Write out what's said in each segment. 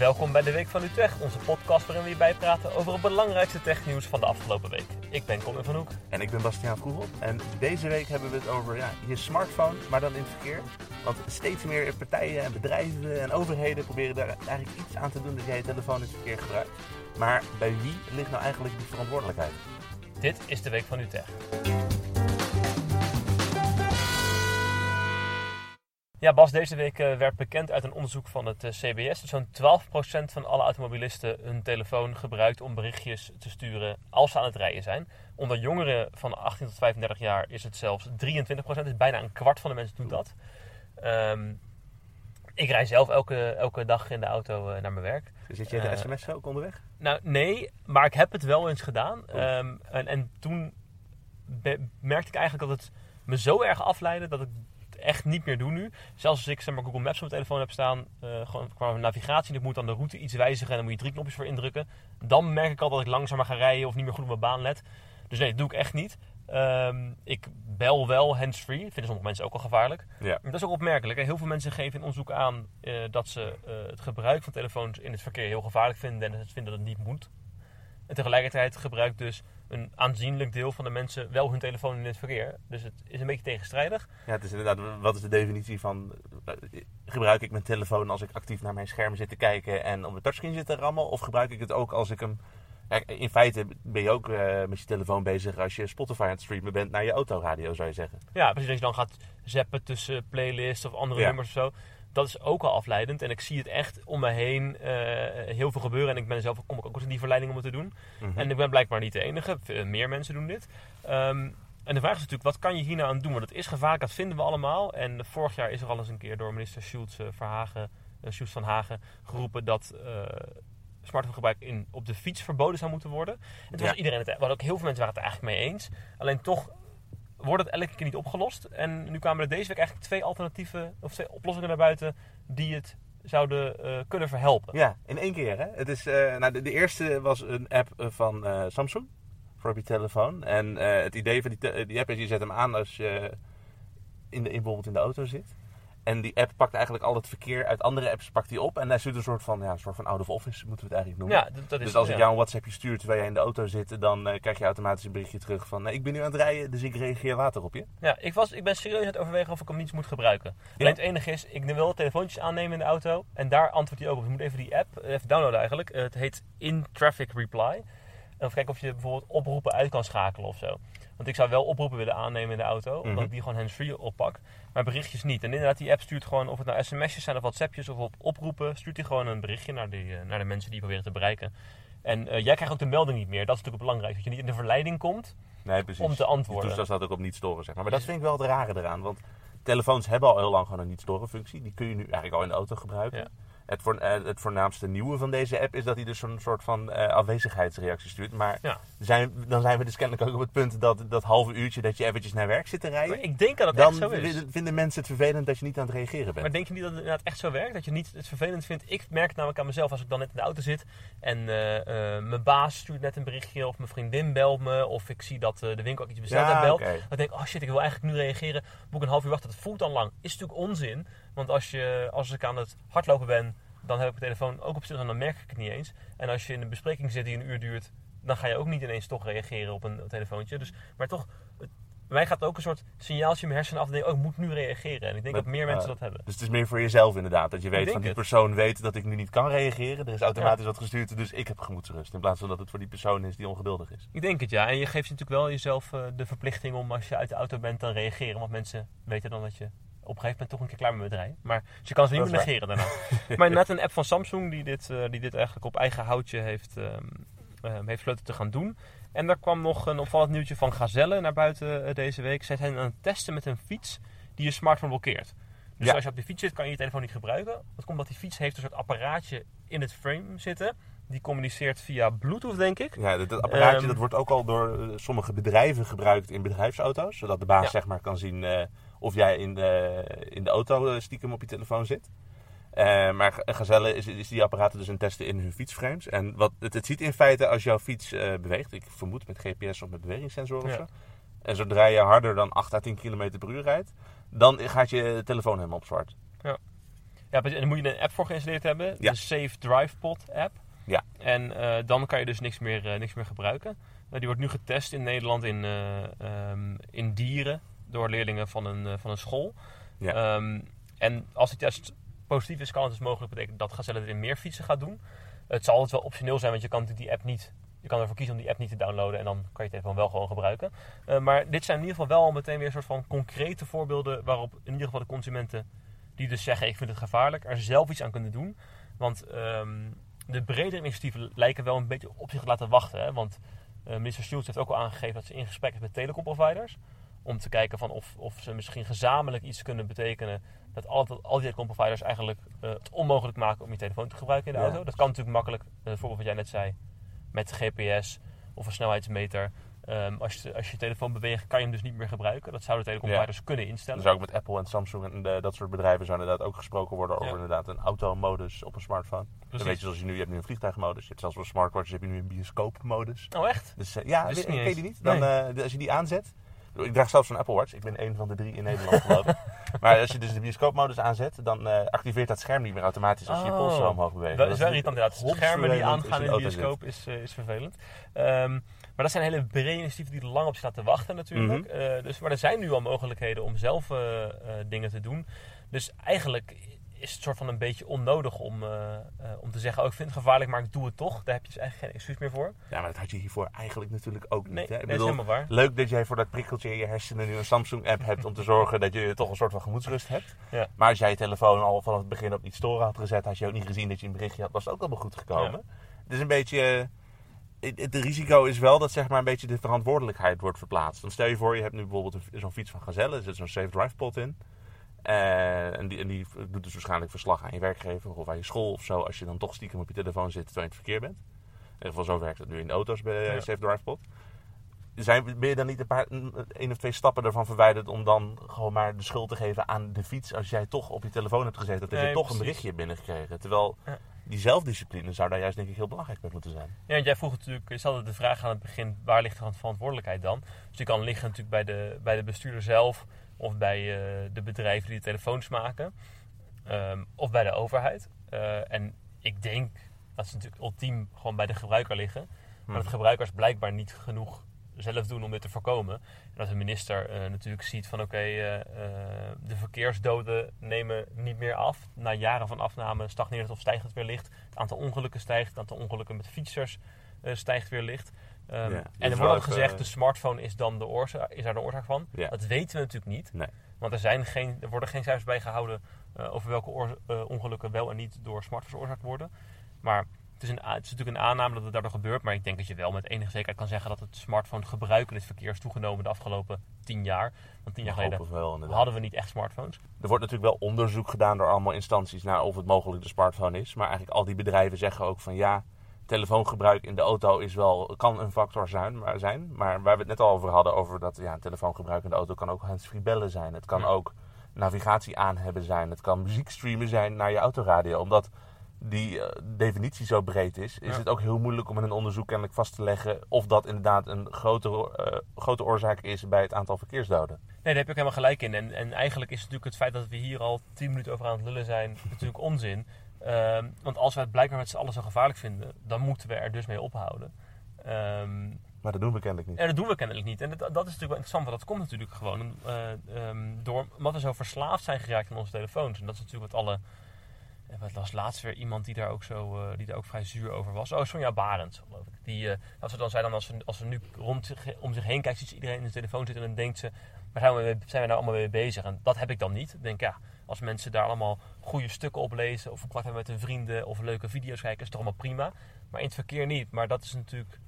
Welkom bij de Week van Utrecht, onze podcast waarin we je bijpraten over het belangrijkste technieuws van de afgelopen week. Ik ben Colin van Hoek. En ik ben Bastiaan Vroegel. En deze week hebben we het over ja, je smartphone, maar dan in het verkeer. Want steeds meer partijen en bedrijven en overheden proberen daar eigenlijk iets aan te doen dat jij je telefoon in het verkeer gebruikt. Maar bij wie ligt nou eigenlijk die verantwoordelijkheid? Dit is de Week van Utrecht. Ja, Bas, deze week eh, werd bekend uit een onderzoek van het eh, CBS dat zo'n 12% van alle automobilisten hun telefoon gebruikt om berichtjes te sturen als ze aan het rijden zijn. Onder jongeren van 18 tot 35 jaar is het zelfs 23%, dus bijna een kwart van de mensen doet dat. Ehm, ik rij zelf elke, elke dag in de auto eh, naar mijn werk. Zit je de sms ook onderweg? Nou, nee, maar ik heb het wel eens gedaan. Ehm, en, en toen merkte ik eigenlijk dat het me zo erg afleidde dat ik echt niet meer doe nu. Zelfs als ik zeg maar, Google Maps op mijn telefoon heb staan, eh, gewoon qua navigatie, ik moet dan de route iets wijzigen en dan moet je drie knopjes voor indrukken. Dan merk ik al dat ik langzamer ga rijden of niet meer goed op mijn baan let. Dus nee, dat doe ik echt niet. Ehm, ik bel wel hands-free. Vinden sommige mensen ook al gevaarlijk. Ja. Maar dat is ook opmerkelijk. Hè? Heel veel mensen geven in onderzoek aan eh, dat ze eh, het gebruik van telefoons in het verkeer heel gevaarlijk vinden en dat ze vinden dat het niet moet. En tegelijkertijd gebruikt dus een aanzienlijk deel van de mensen wel hun telefoon in het verkeer. Dus het is een beetje tegenstrijdig. Ja, het is inderdaad, wat is de definitie van, eh, gebruik ik mijn telefoon als ik actief naar mijn scherm zit te kijken en op mijn touchscreen zit te rammen? Of gebruik ik het ook als ik hem, in feite ben je ook eh, met je telefoon bezig als je Spotify aan het streamen bent naar je autoradio zou je zeggen. Ja, precies. Als je dan gaat zappen tussen playlists of andere Ja. nummers of zo. Dat is ook al afleidend. En ik zie het echt om me heen eh, heel veel gebeuren. En ik ben zelf kom ik ook in die verleiding om het te doen. Mhm. En ik ben blijkbaar niet de enige. Ve- Meer mensen doen dit. Ehm, en de vraag is natuurlijk, wat kan je hier nou aan doen? Want het is gevaarlijk, dat vinden we allemaal. En vorig jaar is er al eens een keer door minister Schultz, eh, Verhagen, eh, Schultz van Hagen geroepen dat eh smartphonegebruik in, op de fiets verboden zou moeten worden. En toen Ja. was iedereen het, want ook heel veel mensen waren het er eigenlijk mee eens. Alleen toch wordt het elke keer niet opgelost. En nu kwamen er deze week eigenlijk twee alternatieven, of twee oplossingen naar buiten die het zouden eh, kunnen verhelpen. Ja, in één keer hè. Het is, eh, nou, de, eerste was een app eh, van Samsung voor op je telefoon. En het idee van die, die app is, je zet hem aan als je in de, in, bijvoorbeeld in de auto zit. En die app pakt eigenlijk al het verkeer uit andere apps pakt die op. En daar zit een soort van, ja, een soort van out of office, moeten we het eigenlijk noemen. Ja, dat, dat is dus als ik jou een WhatsAppje stuur terwijl jij in de auto zit, dan eh, krijg je automatisch een berichtje terug van... eh, ik ben nu aan het rijden, dus ik reageer later op je. Ja, ik, was, ik ben serieus aan het overwegen of ik hem niet moet gebruiken. Alleen het enige is, ik wil telefoontjes aannemen in de auto. En daar antwoordt hij ook op. Dus je moet even die app even downloaden eigenlijk. Eh, het heet In Traffic Reply. En of kijken of je bijvoorbeeld oproepen uit kan schakelen of zo. Want ik zou wel oproepen willen aannemen in de auto. Omdat Mhm. ik die gewoon hands-free oppak. Maar berichtjes niet. En inderdaad, die app stuurt gewoon, of het nou sms'jes zijn of whatsappjes of op oproepen. Stuurt hij gewoon een berichtje naar, die, eh, naar de mensen die je proberen te bereiken. En eh, jij krijgt ook de melding niet meer. Dat is natuurlijk belangrijk. Dat je niet in de verleiding komt Nee, precies. om te antwoorden. Die toestel staat ook op niet storen, zeg maar. Maar dat vind ik wel het rare eraan. Want telefoons hebben al heel lang gewoon een niet storen functie. Die kun je nu eigenlijk al in de auto gebruiken. Ja. Het, voor, eh, het voornaamste nieuwe van deze app is dat hij dus zo'n soort van eh, afwezigheidsreactie stuurt. Maar Ja. zijn, dan zijn we dus kennelijk ook op het punt dat dat halve uurtje dat je eventjes naar werk zit te rijden. Maar ik denk dat het dan echt zo is. vinden- vinden mensen het vervelend dat je niet aan het reageren bent. Maar denk je niet dat het inderdaad echt zo werkt? Dat je niet het vervelend vindt? Ik merk het namelijk aan mezelf als ik dan net in de auto zit en eh, mijn baas stuurt net een berichtje of mijn vriendin belt me of ik zie dat de winkel ook iets besteld Ja, heeft belt. Dan denk ik, oh shit, ik wil eigenlijk nu reageren. Moet ik een half uur wachten? Dat voelt dan lang. Is natuurlijk onzin. Want als, je, als ik aan het hardlopen ben, dan heb ik mijn telefoon ook op stil en dan merk ik het niet eens. En als je in een bespreking zit die een uur duurt, dan ga je ook niet ineens toch reageren op een telefoontje. Dus, maar toch, mij gaat ook een soort signaaltje in mijn hersenen af. Dat ik denk, oh, ik moet nu reageren. En ik denk Maar- dat meer mensen ah, dat hebben. Dus het is meer voor jezelf inderdaad. Dat je weet van die het. persoon weet dat ik nu niet kan reageren. Er is automatisch wat gestuurd, dus ik heb gemoedsrust. In plaats van dat het voor die persoon is die ongeduldig is. Ik denk het ja. En je geeft natuurlijk wel jezelf eh, de verplichting om als je uit de auto bent dan reageren. Want mensen weten dan dat je op een gegeven moment toch een keer klaar met rijden. Maar dus je kan ze niet meer negeren daarna. maar net een app van Samsung die dit, eh, die dit eigenlijk op eigen houtje heeft, ehm, heeft besloten te gaan doen. En daar kwam nog een opvallend nieuwtje van Gazelle naar buiten eh, deze week. Zij zijn aan het testen met een fiets die je smartphone blokkeert. Dus Ja. als je op de fiets zit, kan je je telefoon niet gebruiken. Dat komt omdat die fiets heeft een soort apparaatje in het frame zitten. Die communiceert via Bluetooth, denk ik. Ja, dat, dat apparaatje Ehm, dat wordt ook al door eh, sommige bedrijven gebruikt in bedrijfsauto's. Zodat de baas Ja. zeg maar kan zien of jij in de, in de auto eh, stiekem op je telefoon zit. Eh, maar Gazelle is, is die apparaten dus aan het testen in hun fietsframes. En wat, het, het ziet in feite als jouw fiets eh, beweegt. Ik vermoed met GPS of met bewegingssensoren of Ja. zo. En zodra je harder dan 8 à 10 km per uur rijdt, dan gaat je telefoon helemaal op zwart. Ja, en dan moet je een app voor geïnstalleerd hebben. Ja. De Safe Drive Pod app. Ja. En dan kan je dus niks meer, niks meer gebruiken. Eh, die wordt nu getest in Nederland in, eh, ehm, in dieren door leerlingen van een, eh, van een school. Ja. Ehm, en als die test positief is, kan het dus mogelijk betekenen dat Gazelle erin meer fietsen gaat doen. Het zal altijd wel optioneel zijn, want je kan natuurlijk die app niet... Je kan ervoor kiezen om die app niet te downloaden en dan kan je het even wel gewoon gebruiken. Eh, maar dit zijn in ieder geval wel al meteen weer een soort van concrete voorbeelden waarop in ieder geval de consumenten die dus zeggen ik vind het gevaarlijk, er zelf iets aan kunnen doen. Want ehm, de bredere initiatieven lijken wel een beetje op zich te laten wachten. Hè? Want eh, minister Schultz heeft ook al aangegeven dat ze in gesprek is met telecomproviders. Om te kijken van of, of ze misschien gezamenlijk iets kunnen betekenen. Dat al, dat al die telecomproviders eigenlijk eh, het onmogelijk maken om je telefoon te gebruiken in de Ja. auto. Dat kan natuurlijk makkelijk. Eh, Het voorbeeld wat jij net zei. Met GPS of een snelheidsmeter. Ehm, als, je, als je telefoon beweegt, kan je hem dus niet meer gebruiken. Dat zouden telecomproviders kunnen instellen. Dus ook met Apple en Samsung en eh, dat soort bedrijven zou inderdaad ook gesproken worden over Ja. inderdaad een automodus op een smartphone. Dan Precies. weet je zoals je nu, je hebt nu een vliegtuigmodus, je hebt zelfs voor smartwatches heb je nu een bioscoopmodus. Oh echt? Dus eh, ja, ken niet je die niet? Dan, Nee. eh, de- als je die aanzet. Ik draag zelfs een Apple Watch. Ik ben een van de drie in Nederland geloof ik. Maar als je dus de bioscoopmodus aanzet, dan eh, activeert dat scherm niet meer automatisch als je je Oh. pols zo omhoog beweegt. Dat Dat is wel irritant inderdaad. Schermen die aangaan in de bioscoop is, eh, is vervelend. Ehm, maar dat zijn hele brede initiatieven die er lang op zich laten wachten natuurlijk. Mhm. Eh, dus, maar er zijn nu al mogelijkheden om zelf dingen te doen. Dus eigenlijk is het soort van een beetje onnodig om, eh, eh, om te zeggen... oh, ik vind het gevaarlijk, maar ik doe het toch. Daar heb je dus eigenlijk geen excuus meer voor. Ja, maar dat had je hiervoor eigenlijk natuurlijk ook niet. Nee, hè? Ik dat is bedoel, helemaal waar. Leuk dat jij voor dat prikkeltje in je hersenen nu een Samsung-app hebt om te zorgen dat je toch een soort van gemoedsrust hebt. Ja. Maar als jij je telefoon al vanaf het begin op niet storen had gezet, had je ook niet gezien dat je een berichtje had, was het ook allemaal goed gekomen. Het is een beetje. eh, Het risico is wel dat zeg maar een beetje de verantwoordelijkheid wordt verplaatst. Dan stel je voor, je hebt nu bijvoorbeeld zo'n fiets van Gazelle, er zit zo'n safe drive pot in. Eh, en, die, en die doet dus waarschijnlijk verslag aan je werkgever of aan je school of zo, als je dan toch stiekem op je telefoon zit terwijl je in het verkeer bent. In ieder geval zo werkt het nu in de auto's bij eh, Ja. Safe Drive Pod. Zijn, ben je dan niet een paar, één of twee stappen ervan verwijderd om dan gewoon maar de schuld te geven aan de fiets als jij toch op je telefoon hebt gezeten dat Nee, je toch precies. een berichtje hebt binnengekregen? Terwijl Ja. Die zelfdiscipline zou daar juist denk ik heel belangrijk bij moeten zijn. Ja, want jij vroeg natuurlijk, je stelde de vraag aan het begin, waar ligt de verantwoordelijkheid dan? Dus die kan liggen natuurlijk bij de, bij de bestuurder zelf of bij eh, de bedrijven die de telefoons maken ehm, of bij de overheid. Eh, en ik denk dat ze natuurlijk ultiem gewoon bij de gebruiker liggen. Maar dat gebruikers blijkbaar niet genoeg zelf doen om dit te voorkomen. En dat de minister eh, natuurlijk ziet van oké, eh, eh, de verkeersdoden nemen niet meer af. Na jaren van afname stagneert het of stijgt het weer licht. Het aantal ongelukken stijgt, het aantal ongelukken met fietsers stijgt weer licht. Ehm, Ja, en dus er wordt wel ook gezegd, de smartphone is dan de oorzaak, is daar de oorzaak van. Ja. Dat weten we natuurlijk niet. Nee. Want er, zijn geen, er worden geen cijfers bijgehouden eh, over welke oor- ongelukken wel en niet door smartphones veroorzaakt worden. Maar het is, een, a- het is natuurlijk een aanname dat het daardoor gebeurt. Maar ik denk dat je wel met enige zekerheid kan zeggen dat het smartphone gebruik in het verkeer is toegenomen de afgelopen tien jaar. Want tien jaar geleden wel, hadden we niet echt smartphones. Er wordt natuurlijk wel onderzoek gedaan door allemaal instanties naar of het mogelijk de smartphone is. Maar eigenlijk al die bedrijven zeggen ook van ja, telefoongebruik in de auto is wel, kan een factor zijn. Maar, zijn. maar waar we het net al over hadden, over dat ja, telefoongebruik in de auto kan ook handsfree bellen zijn. Het kan Ja. ook navigatie aan hebben zijn. Het kan muziek streamen zijn naar je autoradio. Omdat die eh, definitie zo breed is, is Ja. het ook heel moeilijk om in een onderzoek kennelijk vast te leggen of dat inderdaad een grote, eh, grote oorzaak is bij het aantal verkeersdoden. Nee, daar heb ook helemaal gelijk in. En, en eigenlijk is natuurlijk het feit dat we hier al tien minuten over aan het lullen zijn, natuurlijk onzin. Ehm, want als we het blijkbaar met z'n allen zo gevaarlijk vinden, dan moeten we er dus mee ophouden. Ehm, Maar dat doen we kennelijk niet. En dat doen we kennelijk niet. En dat, dat is natuurlijk wel interessant, want dat komt natuurlijk gewoon eh, ehm, door omdat we zo verslaafd zijn geraakt aan onze telefoons. En dat is natuurlijk wat alle. Wat was laatst weer iemand die daar ook zo, eh, die daar ook vrij zuur over was. Oh, Sonja Barend, geloof ik. Die, eh, dat ze dan zei dan als ze, als ze nu rond zich, om zich heen kijkt, ziet ze iedereen in de telefoon zitten en dan denkt ze, waar zijn we, zijn we nou allemaal mee bezig? En dat heb ik dan niet. Ik denk ja, als mensen daar allemaal goede stukken op lezen of hebben met hun vrienden of leuke video's kijken, is het toch allemaal prima. Maar in het verkeer niet. Maar dat is natuurlijk.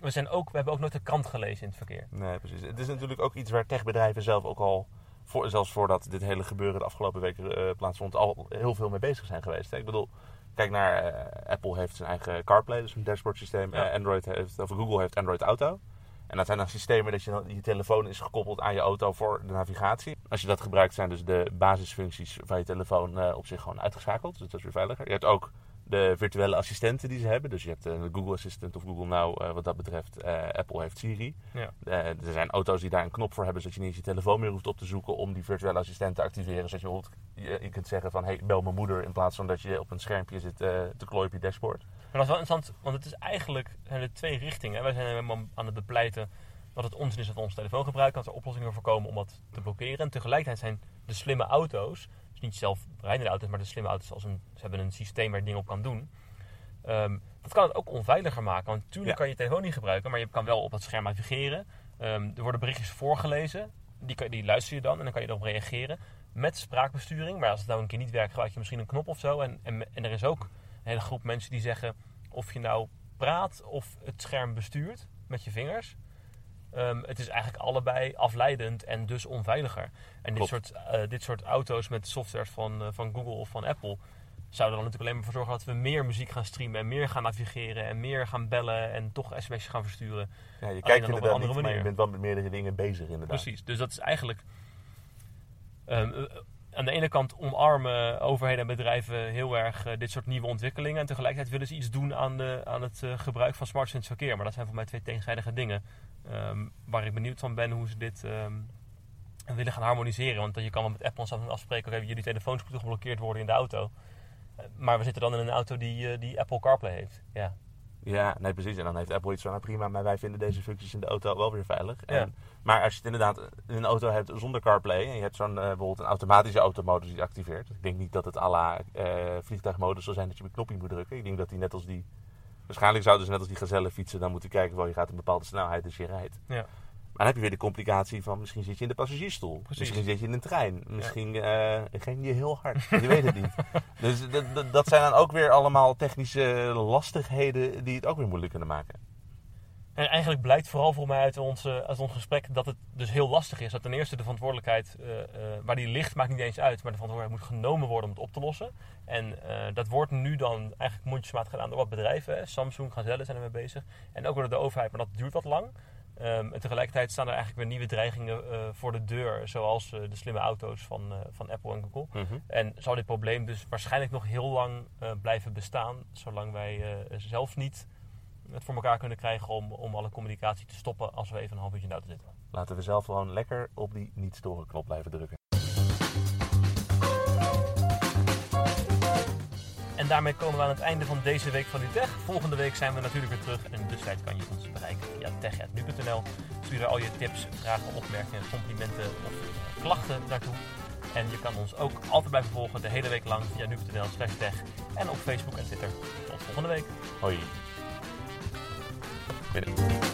We, zijn ook, we hebben ook nooit de krant gelezen in het verkeer. Nee, precies. Het is natuurlijk ook iets waar techbedrijven zelf ook al, voor, zelfs voordat dit hele gebeuren de afgelopen weken eh, plaatsvond, al heel veel mee bezig zijn geweest. hè. Ik bedoel, kijk naar eh, Apple heeft zijn eigen CarPlay, dus een dashboard systeem. Ja. Eh, Android heeft, of Google heeft Android Auto. En dat zijn dan systemen dat je, je telefoon is gekoppeld aan je auto voor de navigatie. Als je dat gebruikt zijn dus de basisfuncties van je telefoon op zich gewoon uitgeschakeld. Dus dat is weer veiliger. Je hebt ook de virtuele assistenten die ze hebben. Dus je hebt uh, Google Assistant of Google Now uh, wat dat betreft. Uh, Apple heeft Siri. Ja. er zijn auto's die daar een knop voor hebben, zodat je niet je telefoon meer hoeft op te zoeken om die virtuele assistent te activeren. Zodat je bijvoorbeeld je, je kunt zeggen van hey, bel mijn moeder in plaats van dat je op een schermpje zit te klooien op je dashboard. Maar dat is wel interessant, want het is eigenlijk er twee richtingen. Wij zijn helemaal aan het bepleiten dat het onzin is dat we onze telefoon gebruiken, dat er oplossingen voor komen om dat te blokkeren. En tegelijkertijd zijn de slimme auto's, niet zelf rijdende auto's, maar de slimme auto's als een, ze hebben een systeem waar je dingen op kan doen. Um, dat kan het ook onveiliger maken. Want natuurlijk Ja. kan je je telefoon niet gebruiken, maar je kan wel op het scherm navigeren. Ehm, er worden berichtjes voorgelezen, die, kan, die luister je dan en dan kan je erop reageren met spraakbesturing. Maar als het nou een keer niet werkt, gebruik je misschien een knop of zo. En, en, en er is ook een hele groep mensen die zeggen of je nou praat of het scherm bestuurt met je vingers. Ehm, het is eigenlijk allebei afleidend en dus onveiliger. En dit soort, eh, dit soort auto's met software van, eh, van Google of van Apple zouden er dan natuurlijk alleen maar voor zorgen dat we meer muziek gaan streamen en meer gaan navigeren en meer gaan bellen en toch sms'jes gaan versturen. Ja, je dan kijkt op een andere niet, maar je manier. bent wel met meerdere dingen bezig inderdaad. Precies. Dus dat is eigenlijk ehm, eh, aan de ene kant omarmen overheden en bedrijven heel erg dit soort nieuwe ontwikkelingen en tegelijkertijd willen ze iets doen aan, de, aan het gebruik van smartphones verkeer. Maar dat zijn voor mij twee tegenstrijdige dingen ehm, waar ik benieuwd van ben hoe ze dit ehm, willen gaan harmoniseren. Want je kan wel met Apple afspreken, oké, jullie telefoons moeten geblokkeerd worden in de auto. Eh, Maar we zitten dan in een auto die, eh, die Apple CarPlay heeft. Ja. Ja, nee precies. En dan heeft Apple iets van, nou prima, maar wij vinden deze functies in de auto wel weer veilig. Ja. En, maar als je het inderdaad in een auto hebt zonder CarPlay en je hebt zo'n eh, bijvoorbeeld een automatische automodus die activeert. Ik denk niet dat het à la vliegtuigmodus zal zijn dat je op een knopje moet drukken. Ik denk dat die net als die, waarschijnlijk zouden ze net als die gazellen fietsen dan moeten kijken, wel je gaat een bepaalde snelheid dus je rijdt. Ja. Maar dan heb je weer de complicatie van misschien zit je in de passagiersstoel. Precies. Misschien zit je in een trein. Misschien eh, ging je heel hard. Je weet het niet. Dus dat zijn dan ook weer allemaal technische lastigheden die het ook weer moeilijk kunnen maken. En eigenlijk blijkt vooral voor mij uit ons, eh, uit ons gesprek dat het dus heel lastig is. Dat ten eerste de verantwoordelijkheid, eh, eh, waar die ligt, maakt niet eens uit. Maar de verantwoordelijkheid moet genomen worden om het op te lossen. En eh, dat wordt nu dan eigenlijk mondjesmaat gedaan door wat bedrijven. Hè. Samsung, Gazelle zijn ermee bezig. En ook door de overheid, maar dat duurt wat lang. Ehm, en tegelijkertijd staan er eigenlijk weer nieuwe dreigingen voor de deur. Zoals de slimme auto's van, van Apple en Google. En zal dit probleem dus waarschijnlijk nog heel lang blijven bestaan. Zolang wij zelf niet het voor elkaar kunnen krijgen om, om alle communicatie te stoppen als we even een half uurtje in de auto zitten. Laten we zelf gewoon lekker op die niet storen knop blijven drukken. En daarmee komen we aan het einde van deze week van Utech. Volgende week zijn we natuurlijk weer terug. En in de tussentijd kan je ons bereiken via tech.nu.nl. Stuur er al je tips, vragen, opmerkingen, complimenten of klachten naartoe. En je kan ons ook altijd blijven volgen de hele week lang via nu.nl slash tech. En op Facebook en Twitter. Tot volgende week. Hoi. Minute.